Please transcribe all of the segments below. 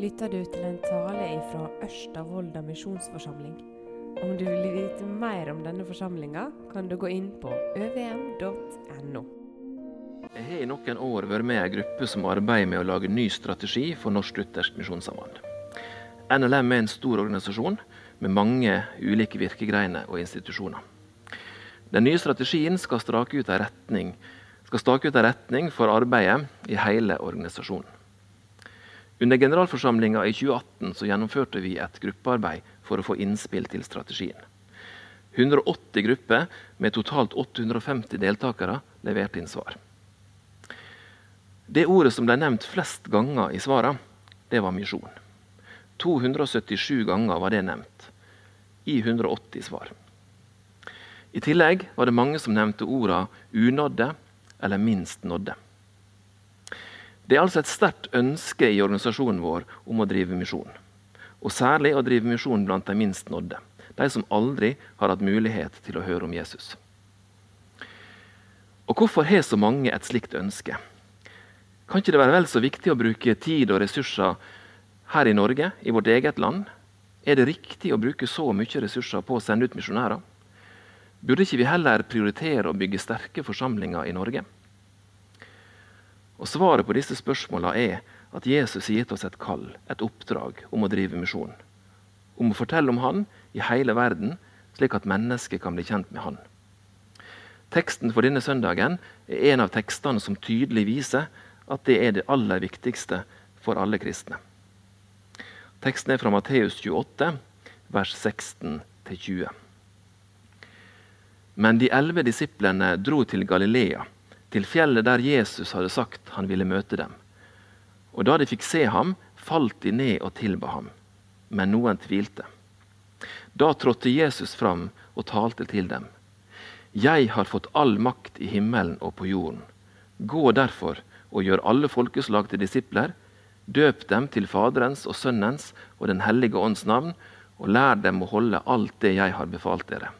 lytter du til en tale fra Ørsta misjonsforsamling. Om du vil vite mer om denne forsamlinga, kan du gå inn på øvm.no. Jeg har i noen år vært med i en gruppe som arbeider med å lage ny strategi for Norsk Luthersk Misjonssamband. NLM er en stor organisasjon med mange ulike virkegreiner og institusjoner. Den nye strategien skal ut stake ut en retning for arbeidet i hele organisasjonen. Under generalforsamlinga i 2018 så gjennomførte vi et gruppearbeid for å få innspill til strategien. 180 grupper med totalt 850 deltakere leverte inn svar. Det ordet som ble nevnt flest ganger i svarene, det var misjon. 277 ganger var det nevnt. I 180 svar. I tillegg var det mange som nevnte ordene 'unådde' eller 'minst nådde'. Det er altså et sterkt ønske i organisasjonen vår om å drive misjon. Og særlig å drive misjon blant de minst nådde. De som aldri har hatt mulighet til å høre om Jesus. Og Hvorfor har så mange et slikt ønske? Kan ikke det være vel så viktig å bruke tid og ressurser her i Norge, i vårt eget land? Er det riktig å bruke så mye ressurser på å sende ut misjonærer? Burde ikke vi heller prioritere å bygge sterke forsamlinger i Norge? Og Svaret på disse spørsmålene er at Jesus har gitt oss et kall, et oppdrag, om å drive misjon. Om å fortelle om Han i hele verden, slik at mennesker kan bli kjent med Han. Teksten for denne søndagen er en av tekstene som tydelig viser at det er det aller viktigste for alle kristne. Teksten er fra Matteus 28, vers 16-20. Men de elleve disiplene dro til Galilea, til fjellet der Jesus hadde sagt han ville møte dem. Og da de fikk se ham, falt de ned og tilba ham. Men noen tvilte. Da trådte Jesus fram og talte til dem. Jeg har fått all makt i himmelen og på jorden. Gå derfor og gjør alle folkeslag til disipler. Døp dem til Faderens og Sønnens og Den hellige ånds navn, og lær dem å holde alt det jeg har befalt dere.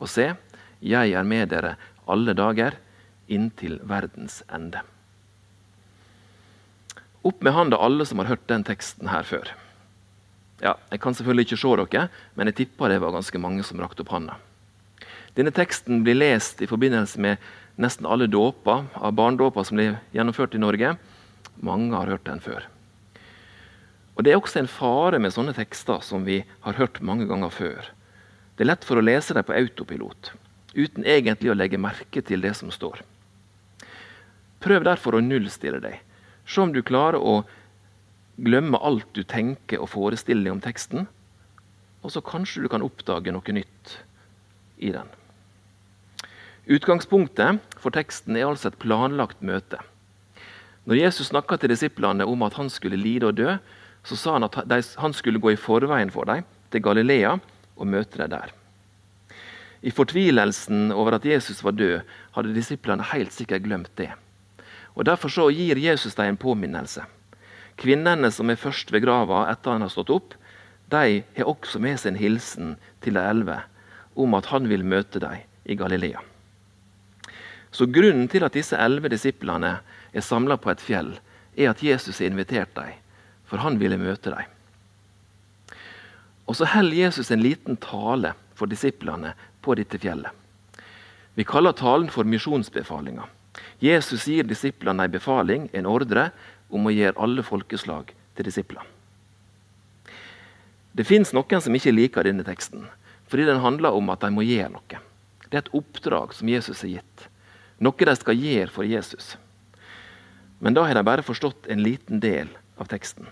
Og se, jeg er med dere alle dager inntil verdens ende. Opp med handa alle som har hørt den teksten her før. Ja, Jeg kan selvfølgelig ikke se dere, men jeg tipper det var ganske mange som rakte opp handa. Denne teksten blir lest i forbindelse med nesten alle dåper av barndåper som blir gjennomført i Norge. Mange har hørt den før. Og Det er også en fare med sånne tekster som vi har hørt mange ganger før. Det er lett for å lese dem på autopilot, uten egentlig å legge merke til det som står. Prøv derfor å nullstille deg. Se om du klarer å glemme alt du tenker og forestiller deg om teksten. Og så kanskje du kan oppdage noe nytt i den. Utgangspunktet for teksten er altså et planlagt møte. Når Jesus snakka til disiplene om at han skulle lide og dø, så sa han at han skulle gå i forveien for dem til Galilea og møte dem der. I fortvilelsen over at Jesus var død, hadde disiplene helt sikkert glemt det. Og Derfor så gir Jesus dem en påminnelse. Kvinnene som er først ved grava etter han har stått opp, de har også med sin hilsen til de elleve om at han vil møte dem i Galilea. Så Grunnen til at disse elleve disiplene er samla på et fjell, er at Jesus har invitert dem, for han ville møte dem. Og Så holder Jesus en liten tale for disiplene på dette fjellet. Vi kaller talen for misjonsbefalinga. Jesus gir disiplene en befaling, en ordre, om å gjøre alle folkeslag til disipler. Det fins noen som ikke liker denne teksten, fordi den handler om at de må gjøre noe. Det er et oppdrag som Jesus har gitt. Noe de skal gjøre for Jesus. Men da har de bare forstått en liten del av teksten.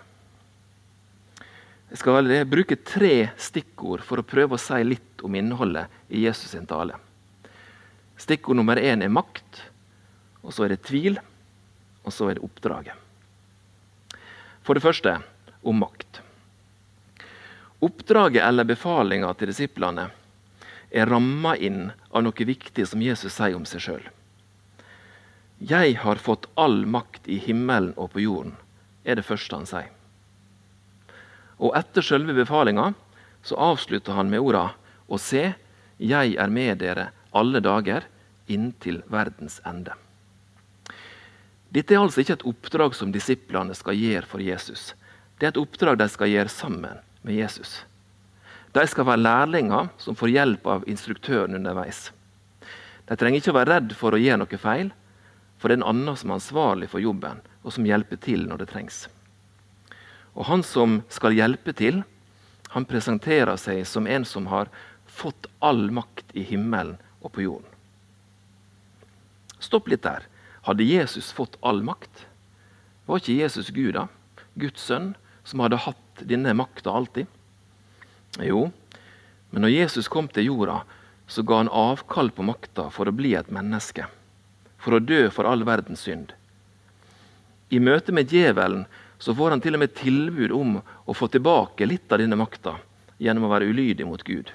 Jeg skal bruke tre stikkord for å prøve å si litt om innholdet i Jesus' sin tale. Stikkord nummer én er makt. Og så er det tvil, og så er det oppdraget. For det første om makt. Oppdraget eller befalinga til disiplene er ramma inn av noe viktig som Jesus sier om seg sjøl. Jeg har fått all makt i himmelen og på jorden, er det første han sier. Og etter selve befalinga så avslutter han med orda Og se, jeg er med dere alle dager inntil verdens ende. Dette er altså ikke et oppdrag som disiplene skal gjøre for Jesus. det er et oppdrag de skal gjøre sammen med Jesus. De skal være lærlinger som får hjelp av instruktøren underveis. De trenger ikke å være redd for å gjøre noe feil, for det er en annen som er ansvarlig for jobben, og som hjelper til når det trengs. Og Han som skal hjelpe til, han presenterer seg som en som har fått all makt i himmelen og på jorden. Stopp litt der. Hadde Jesus fått all makt? Var ikke Jesus Gud, da? Guds sønn, som hadde hatt denne makta alltid? Jo, men når Jesus kom til jorda, så ga han avkall på makta for å bli et menneske. For å dø for all verdens synd. I møte med djevelen så får han til og med tilbud om å få tilbake litt av denne makta gjennom å være ulydig mot Gud.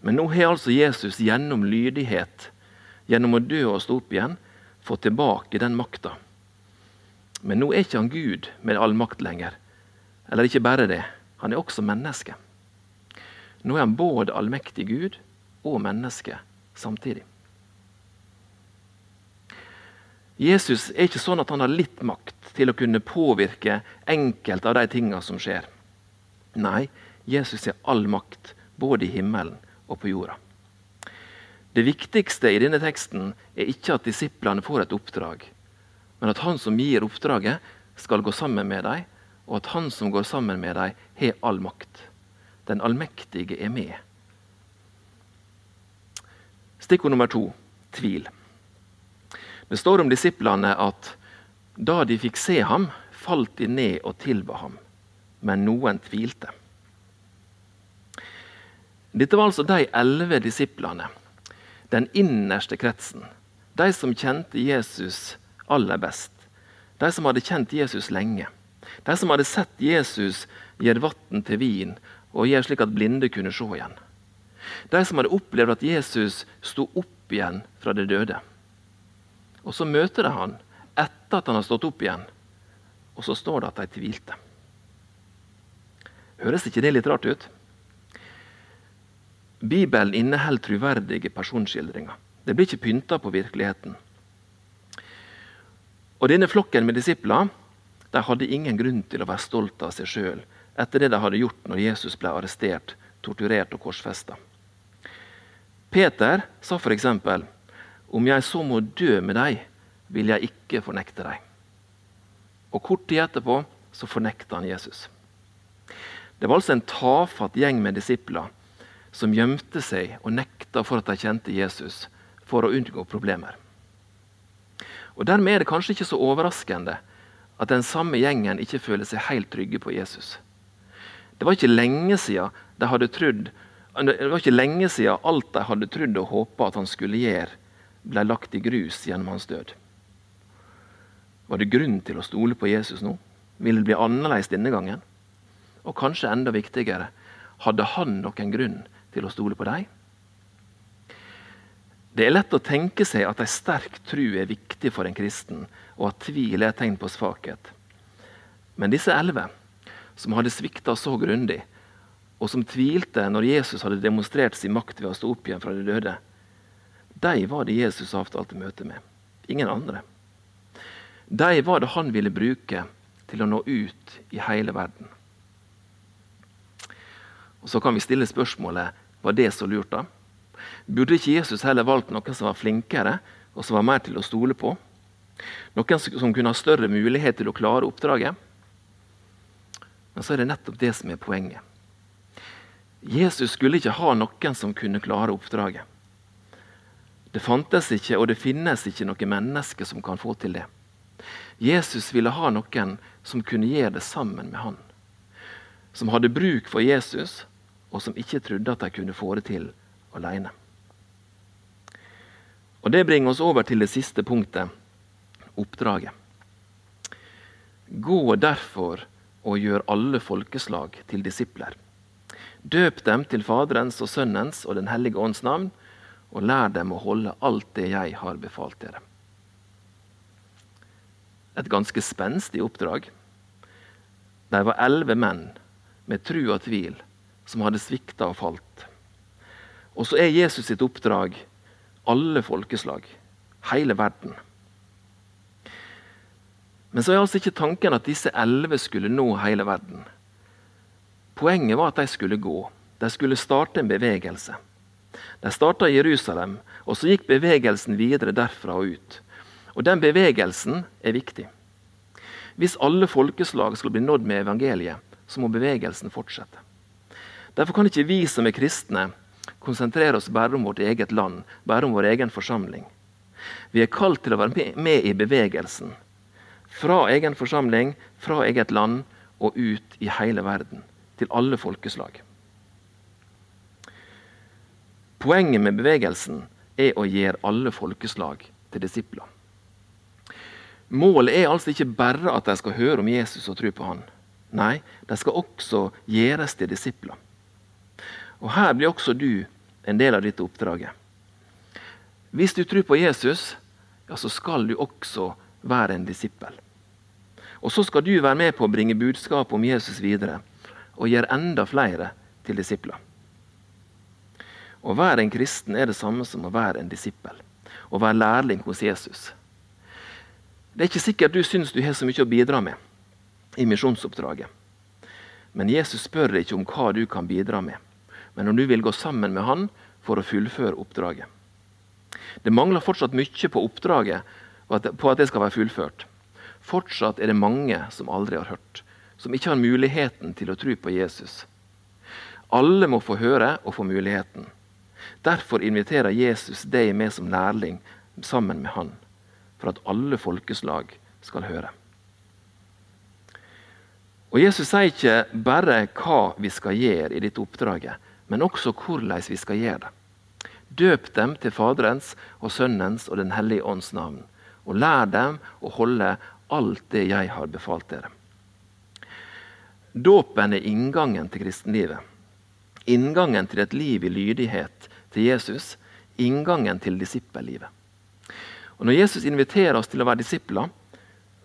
Men nå har altså Jesus gjennom lydighet, gjennom å dø og stå opp igjen, fått tilbake den makta. Men nå er ikke han Gud med all makt lenger. Eller ikke bare det, han er også menneske. Nå er han både allmektig Gud og menneske samtidig. Jesus er ikke sånn at han har litt makt til å kunne påvirke enkelte av de tingene som skjer. Nei, Jesus har all makt, både i himmelen og på jorda. Det viktigste i denne teksten er ikke at disiplene får et oppdrag, men at han som gir oppdraget, skal gå sammen med dem, og at han som går sammen med dem, har all makt. Den allmektige er med. Stikkord nummer to tvil. Det står om disiplene at da de fikk se ham, falt de ned og tilba ham. Men noen tvilte. Dette var altså de elleve disiplene, den innerste kretsen. De som kjente Jesus aller best. De som hadde kjent Jesus lenge. De som hadde sett Jesus gjøre vann til vin og gjøre slik at blinde kunne se igjen. De som hadde opplevd at Jesus sto opp igjen fra det døde. Og så møter de han etter at han har stått opp igjen, og så står det at de tvilte. Høres ikke det litt rart ut? Bibelen inneholder troverdige personskildringer. Det blir ikke pynta på virkeligheten. Og Denne flokken med disipler de hadde ingen grunn til å være stolt av seg sjøl etter det de hadde gjort når Jesus ble arrestert, torturert og korsfesta. Peter sa f.eks.: om jeg så må dø med deg, vil jeg ikke fornekte deg. Og Kort tid etterpå så fornekta han Jesus. Det var altså en tafatt gjeng med disipler som gjemte seg og nekta for at de kjente Jesus, for å unngå problemer. Og Dermed er det kanskje ikke så overraskende at den samme gjengen ikke føler seg helt trygge på Jesus. Det var ikke lenge siden de hadde trodd det var ikke lenge siden alt de hadde trodd og håpa at han skulle gjøre, ble lagt i grus gjennom hans død. Var det grunn til å stole på Jesus nå? Ville det bli annerledes denne gangen? Og kanskje enda viktigere, hadde han noen grunn til å stole på deg? Det er lett å tenke seg at ei sterk tru er viktig for en kristen, og at tvil er et tegn på svakhet. Men disse elleve, som hadde svikta så grundig, og som tvilte når Jesus hadde demonstrert sin makt ved å stå opp igjen fra de døde, de var det Jesus avtalte møte med. Ingen andre. De var det han ville bruke til å nå ut i hele verden. Og Så kan vi stille spørsmålet var det så lurt. da? Burde ikke Jesus heller valgt noen som var flinkere og som var mer til å stole på? Noen som kunne ha større mulighet til å klare oppdraget? Men så er det nettopp det som er poenget. Jesus skulle ikke ha noen som kunne klare oppdraget. Det fantes ikke, og det finnes ikke noe menneske som kan få til det. Jesus ville ha noen som kunne gjøre det sammen med han. Som hadde bruk for Jesus, og som ikke trodde at de kunne få det til alene. Og Det bringer oss over til det siste punktet oppdraget. Gå derfor og gjør alle folkeslag til disipler. Døp dem til Faderens og Sønnens og Den hellige ånds navn, og lær dem å holde alt det jeg har befalt dere. Et ganske spenstig oppdrag. De var elleve menn med tru og tvil som hadde svikta og falt. Og så er Jesus sitt oppdrag alle folkeslag, hele verden. Men så er altså ikke tanken at disse elleve skulle nå hele verden. Poenget var at de skulle gå. De skulle starte en bevegelse. De starta i Jerusalem, og så gikk bevegelsen videre derfra og ut. Og den bevegelsen er viktig. Hvis alle folkeslag skal bli nådd med evangeliet, så må bevegelsen fortsette. Derfor kan ikke vi som er kristne, konsentrere oss bare om vårt eget land, bare om vår egen forsamling. Vi er kalt til å være med i bevegelsen. Fra egen forsamling, fra eget land og ut i hele verden. Til alle folkeslag. Poenget med bevegelsen er å gjøre alle folkeslag til disipler. Målet er altså ikke bare at de skal høre om Jesus og tro på han. Nei, de skal også gjøres til disipler. Og Her blir også du en del av dette oppdraget. Hvis du tror på Jesus, ja, så skal du også være en disippel. Og så skal du være med på å bringe budskapet om Jesus videre og gjøre enda flere til disipler. Å være en kristen er det samme som å være en disippel. Å være lærling hos Jesus. Det er ikke sikkert du syns du har så mye å bidra med i misjonsoppdraget. Men Jesus spør deg ikke om hva du kan bidra med, men om du vil gå sammen med han for å fullføre oppdraget. Det mangler fortsatt mye på oppdraget på at det skal være fullført. Fortsatt er det mange som aldri har hørt, som ikke har muligheten til å tro på Jesus. Alle må få høre og få muligheten. Derfor inviterer Jesus deg med som lærling sammen med han, for at alle folkeslag skal høre. Og Jesus sier ikke bare hva vi skal gjøre i dette oppdraget, men også hvordan vi skal gjøre det. Døp dem til Faderens og Sønnens og Den hellige ånds navn, og lær dem å holde alt det jeg har befalt dere. Dåpen er inngangen til kristenlivet. Inngangen til et liv i lydighet til Jesus. Inngangen til disippellivet. Og Når Jesus inviterer oss til å være disipler,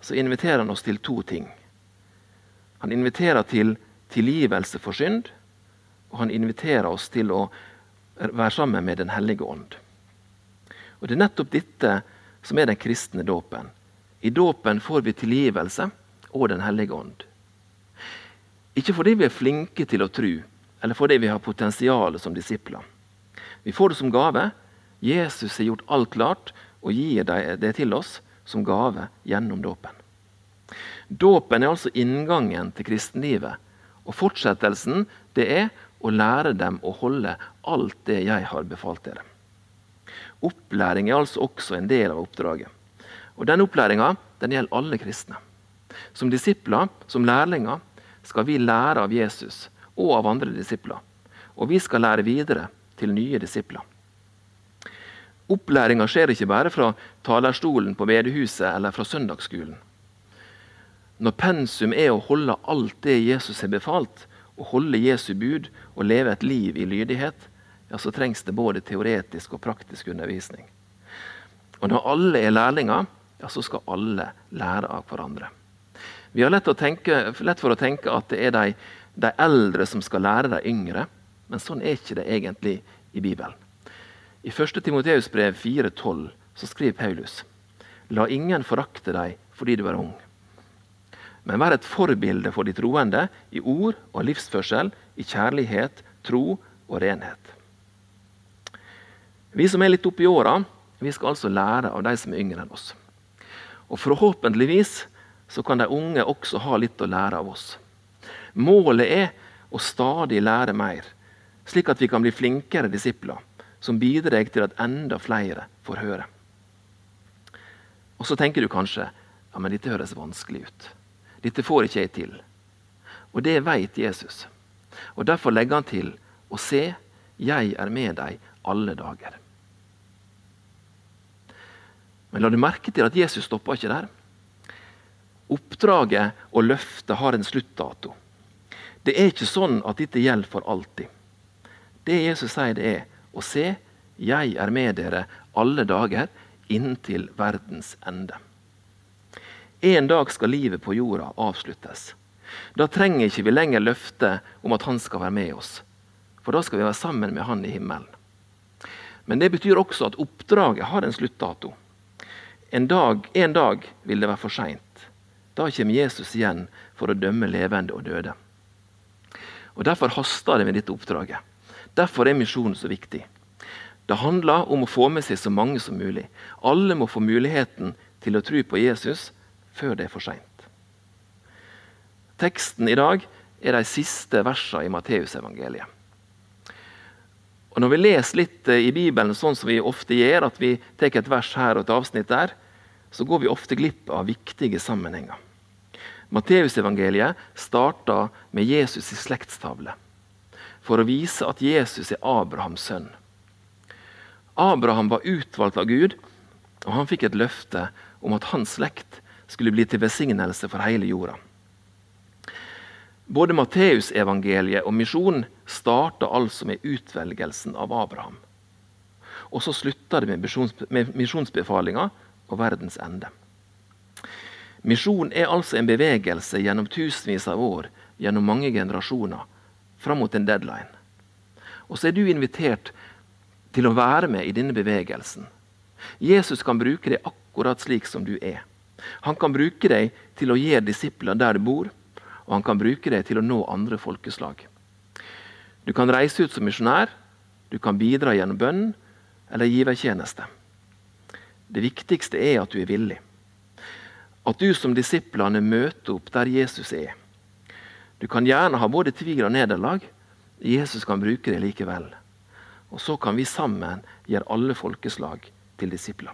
så inviterer han oss til to ting. Han inviterer til tilgivelse for synd, han inviterer oss til å være sammen med Den hellige ånd. Og Det er nettopp dette som er den kristne dåpen. I dåpen får vi tilgivelse og Den hellige ånd. Ikke fordi vi er flinke til å tro, eller fordi vi har potensial som disipler. Vi får det som gave. Jesus har gjort alt klart og gir det til oss som gave gjennom dåpen. Dåpen er altså inngangen til kristenlivet. Og fortsettelsen det er å lære dem å holde alt det jeg har befalt dere. Opplæring er altså også en del av oppdraget. Og Den opplæringa den gjelder alle kristne. Som disipler, som lærlinger, skal vi lære av Jesus og av andre disipler. Og vi skal lære videre til nye disipler. Opplæringa skjer ikke bare fra talerstolen på bedehuset eller fra søndagsskolen. Når pensum er å holde alt det Jesus har befalt, å holde Jesu bud og leve et liv i lydighet, ja, så trengs det både teoretisk og praktisk undervisning. Og når alle er lærlinger, ja, så skal alle lære av hverandre. Vi har lett, tenke, lett for å tenke at det er de, de, eldre som skal lære de yngre, men sånn er ikke det egentlig i Bibelen. I 1. Timoteus brev 4,12 så skriver Paulus.: La ingen forakte deg fordi du er ung, men vær et forbilde for de troende i ord og livsførsel, i kjærlighet, tro og renhet. Vi som er litt oppi åra, vi skal altså lære av de som er yngre enn oss. Og forhåpentligvis så kan de unge også ha litt å lære av oss. Målet er å stadig lære mer, slik at vi kan bli flinkere disipler som bidrar til at enda flere får høre. Og Så tenker du kanskje ja, men dette høres vanskelig ut. Dette får ikke jeg til. Og det vet Jesus. Og Derfor legger han til å se, jeg er med deg alle dager. Men la du merke til at Jesus stoppa ikke der. Oppdraget og løftet har en sluttdato. Det er ikke sånn at dette gjelder for alltid. Det Jesus sier, det er å se, jeg er med dere alle dager inntil verdens ende. En dag skal livet på jorda avsluttes. Da trenger ikke vi lenger løftet om at han skal være med oss. For da skal vi være sammen med han i himmelen. Men det betyr også at oppdraget har en sluttdato. En dag, en dag vil det være for seint. Da kommer Jesus igjen for å dømme levende og døde. Og Derfor haster det med dette oppdraget. Derfor er misjonen så viktig. Det handler om å få med seg så mange som mulig. Alle må få muligheten til å tro på Jesus før det er for seint. Teksten i dag er de siste versene i Matteusevangeliet. Og Når vi leser litt eh, i Bibelen sånn som vi ofte gjør, at vi tar et vers her og et avsnitt der, så går vi ofte glipp av viktige sammenhenger. Matteusevangeliet starter med Jesus i slektstavle for å vise at Jesus er Abrahams sønn. Abraham var utvalgt av Gud, og han fikk et løfte om at hans slekt skulle bli til besignelse for hele jorda. Både Matteusevangeliet og misjonen starta altså med utvelgelsen av Abraham. Og så slutta det med misjonsbefalinga og verdens ende. Misjon er altså en bevegelse gjennom tusenvis av år, gjennom mange generasjoner, fram mot en deadline. Og så er du invitert til å være med i denne bevegelsen. Jesus kan bruke deg akkurat slik som du er. Han kan bruke deg til å gi disipler der du bor, og han kan bruke deg til å nå andre folkeslag. Du kan reise ut som misjonær, du kan bidra gjennom bønn eller givertjeneste. Det viktigste er at du er villig. At du som disiplene møter opp der Jesus er. Du kan gjerne ha både tvil og nederlag. Jesus kan bruke det likevel. Og så kan vi sammen gjøre alle folkeslag til disipler.